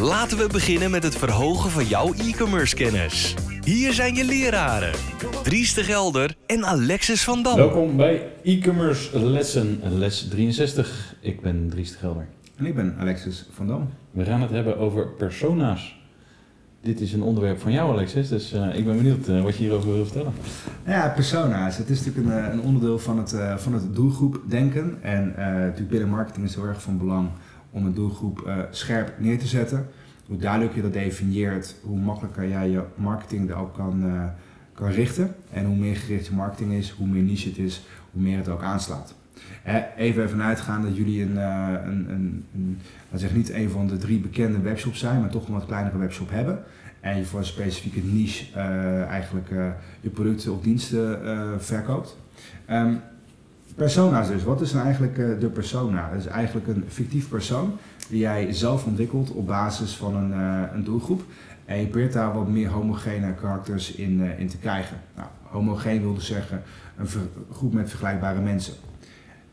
Laten we beginnen met het verhogen van jouw e-commerce kennis. Hier zijn je leraren, Dries de Gelder en Alexis van Dam. Welkom bij e-commerce lessen, les 63. Ik ben Dries de Gelder. En ik ben Alexis van Dam. We gaan het hebben over persona's. Dit is een onderwerp van jou, Alexis, dus uh, ik ben benieuwd uh, wat je hierover wil vertellen. Ja, persona's. Het is natuurlijk een, een onderdeel van het, uh, van het doelgroepdenken. En natuurlijk binnen marketing is het heel erg van belang om een doelgroep scherp neer te zetten. Hoe duidelijker je dat definieert, hoe makkelijker jij je marketing ook kan, kan richten. En hoe meer gericht je marketing is, hoe meer niche het is, hoe meer het ook aanslaat. Even ervan uitgaan dat jullie een, een, een, een laat zeg niet een van de drie bekende webshops zijn, maar toch een wat kleinere webshop hebben. En je voor een specifieke niche eigenlijk je producten of diensten verkoopt. Um, persona's dus. Wat is nou eigenlijk de persona? Dat is eigenlijk een fictief persoon die jij zelf ontwikkelt op basis van een, een doelgroep. En je probeert daar wat meer homogene karakters in, in te krijgen. Nou, homogeen wil dus zeggen een groep met vergelijkbare mensen.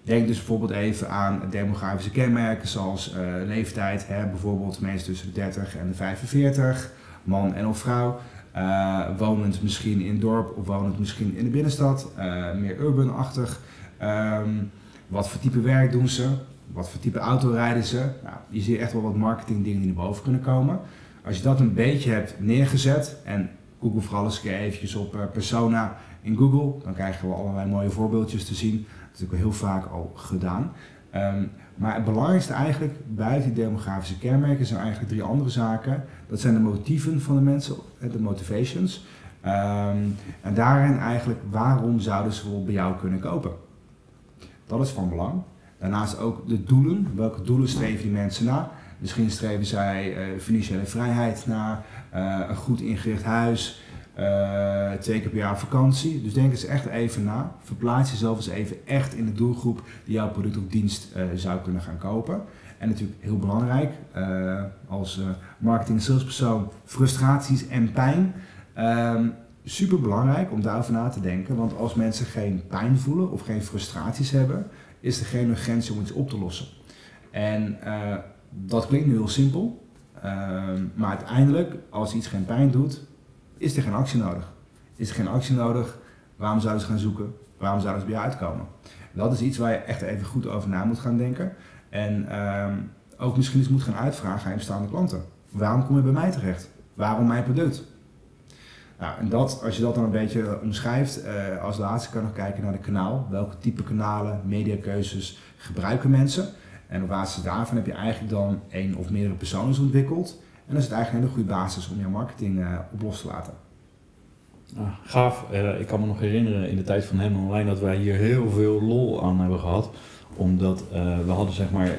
Denk dus bijvoorbeeld even aan demografische kenmerken zoals leeftijd, hè, bijvoorbeeld mensen tussen de 30 en de 45, man en of vrouw. Uh, wonend misschien in dorp of wonend misschien in de binnenstad, meer urban-achtig. Um, wat voor type werk doen ze? Wat voor type auto rijden ze? Nou, je ziet echt wel wat marketing dingen die naar boven kunnen komen. Als je dat een beetje hebt neergezet en Google vooral eens eventjes op persona in Google, dan krijgen we allerlei mooie voorbeeldjes te zien is ook heel vaak al gedaan. Um, maar het belangrijkste eigenlijk buiten die demografische kenmerken zijn eigenlijk drie andere zaken. Dat zijn de motieven van de mensen, de motivations. Um, en daarin eigenlijk waarom zouden ze bij jou kunnen kopen. Dat is van belang. Daarnaast ook de doelen. Welke doelen streven die mensen na? Misschien streven zij uh, financiële vrijheid na, uh, een goed ingericht huis, uh, twee keer per jaar vakantie. Dus denk eens echt even na. Verplaats jezelf eens even echt in de doelgroep die jouw product of dienst zou kunnen gaan kopen. En natuurlijk heel belangrijk, als marketing- salespersoon, frustraties en pijn. Um, super belangrijk om daarover na te denken. Want als mensen geen pijn voelen of geen frustraties hebben, is er geen urgentie om iets op te lossen. En dat klinkt nu heel simpel. Ehm, maar uiteindelijk, als iets geen pijn doet, is er geen actie nodig. Is er geen actie nodig, waarom zouden ze gaan zoeken? Waarom zouden ze bij jou uitkomen? Dat is iets waar je echt even goed over na moet gaan denken. En um, ook misschien eens moet gaan uitvragen aan je bestaande klanten. Waarom kom je bij mij terecht? Waarom mijn product? Nou, en dat, als je dat dan een beetje omschrijft, uh, als laatste kan je nog kijken naar de kanaal. Welke type kanalen, mediakeuzes gebruiken mensen? En op basis daarvan heb je eigenlijk dan één of meerdere personen ontwikkeld. En dat is het eigenlijk een hele goede basis om jouw marketing uh, op los te laten. Ah, gaaf. Uh, ik kan me nog herinneren in de tijd van Hem Online dat wij hier heel veel lol aan hebben gehad. Omdat we hadden zeg maar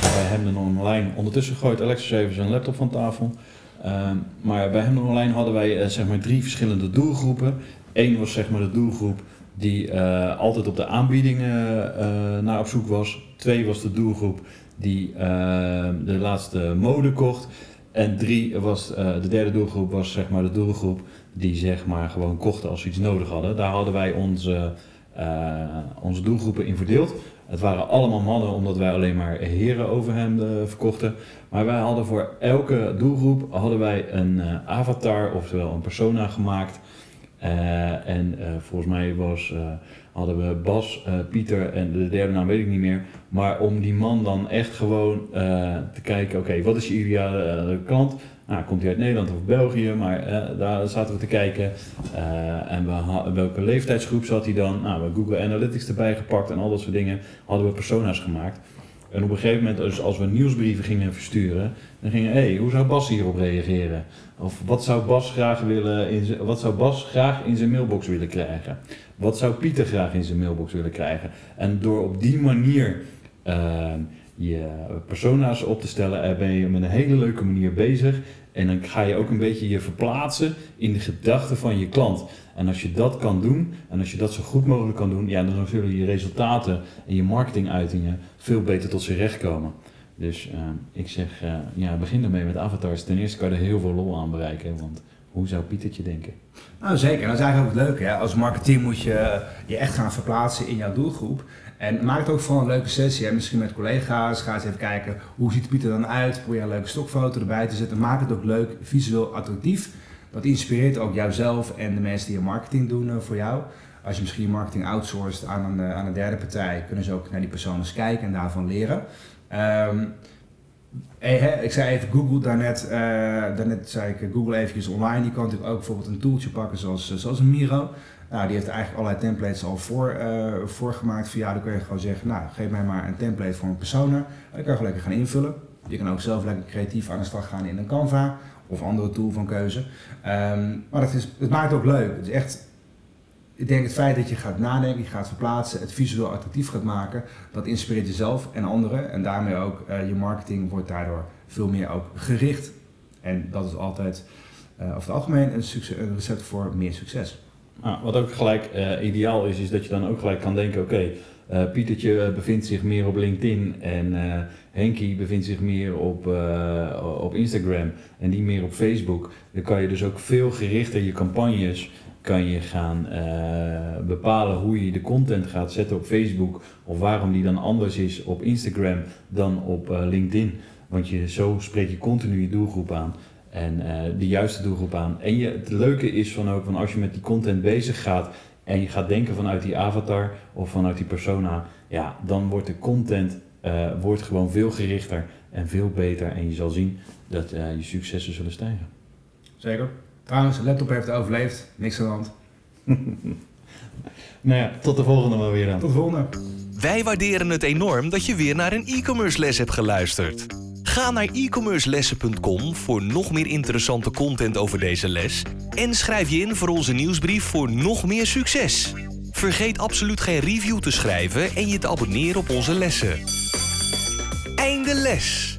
bij Hem Online, ondertussen gooit Alexis even zijn laptop van tafel. Ehm, maar bij Hem Online hadden wij zeg maar drie verschillende doelgroepen. Eén was zeg maar de doelgroep die altijd op de aanbiedingen naar op zoek was. Twee was de doelgroep die de laatste mode kocht. En drie was, de derde doelgroep was zeg maar de doelgroep die zeg maar gewoon kochten als ze iets nodig hadden. Daar hadden wij onze, onze doelgroepen in verdeeld. Het waren allemaal mannen omdat wij alleen maar heren over hem uh, verkochten. Maar wij hadden voor elke doelgroep hadden wij een avatar, oftewel een persona gemaakt. en volgens mij was hadden we Bas, Pieter en de derde naam weet ik niet meer. Maar om die man dan echt gewoon te kijken, oké, wat is je ideale klant? Nou, komt hij uit Nederland of België? Maar daar zaten we te kijken. en we welke leeftijdsgroep zat hij dan? Nou, we hebben Google Analytics erbij gepakt en al dat soort dingen. Hadden we persona's gemaakt. En op een gegeven moment, dus als we nieuwsbrieven gingen versturen, dan gingen, hé, hey, hoe zou Bas hierop reageren? Of wat zou Bas graag willen in wat zou Bas graag in zijn mailbox willen krijgen? Wat zou Pieter graag in zijn mailbox willen krijgen? En door op die manier uh, je persona's op te stellen. En ben je met een hele leuke manier bezig. En dan ga je ook een beetje je verplaatsen in de gedachten van je klant. En als je dat kan doen, en als je dat zo goed mogelijk kan doen, ja, dan zullen je resultaten en je marketinguitingen veel beter tot z'n recht komen. Dus uh, ik zeg, uh, ja, begin ermee met avatars. Ten eerste kan je er heel veel lol aan bereiken, want hoe zou Pietertje denken? Nou zeker, dat is eigenlijk ook het leuke. Hè? Als marketeer moet je je echt gaan verplaatsen in jouw doelgroep. En maak het ook van een leuke sessie. Hè? Misschien met collega's. Ga eens even kijken hoe ziet Pieter dan uit. Probeer een leuke stokfoto erbij te zetten. Maak het ook leuk, visueel attractief. Dat inspireert ook jouzelf en de mensen die je marketing doen uh, voor jou. Als je misschien marketing outsourced aan een, uh, aan een derde partij, kunnen ze ook naar die persoon eens kijken en daarvan leren. Um, Ik zei even Google daarnet, uh, daarnet zei ik Google eventjes online. Die kan natuurlijk ook bijvoorbeeld een tooltje pakken zoals, zoals een Miro. Nou, die heeft eigenlijk allerlei templates al voor, uh, voorgemaakt voor jou. Dan kun je gewoon zeggen, nou geef mij maar een template voor een persona. Dan kan je gewoon lekker gaan invullen. Je kan ook zelf lekker creatief aan de slag gaan in een Canva of andere tool van keuze. Um, maar het, is, het maakt het ook leuk. Het is echt ik denk het feit dat je gaat nadenken, je gaat verplaatsen, het visueel attractief gaat maken, dat inspireert jezelf en anderen. En daarmee ook uh, je marketing wordt daardoor veel meer ook gericht. En dat is altijd uh, over het algemeen een, recept voor meer succes. Ah, wat ook gelijk uh, ideaal is, is dat je dan ook gelijk kan denken, oké, okay, Pietertje bevindt zich meer op LinkedIn en Henkie bevindt zich meer op, op Instagram en die meer op Facebook. Dan kan je dus ook veel gerichter je campagnes kan je gaan uh, bepalen hoe je de content gaat zetten op Facebook of waarom die dan anders is op Instagram dan op uh, LinkedIn. Want je, zo spreek je continu je doelgroep aan en uh, de juiste doelgroep aan. En je, het leuke is van ook van als je met die content bezig gaat en je gaat denken vanuit die avatar of vanuit die persona, ja, dan wordt de content wordt gewoon veel gerichter en veel beter en je zal zien dat je successen zullen stijgen. Zeker. Trouwens, de laptop heeft overleefd. Niks aan de hand. nou ja, tot de volgende maar weer dan. Tot de volgende. Wij waarderen het enorm dat je weer naar een e-commerce les hebt geluisterd. Ga naar e-commercelessen.com voor nog meer interessante content over deze les. En schrijf je in voor onze nieuwsbrief voor nog meer succes. Vergeet absoluut geen review te schrijven en je te abonneren op onze lessen. Einde les!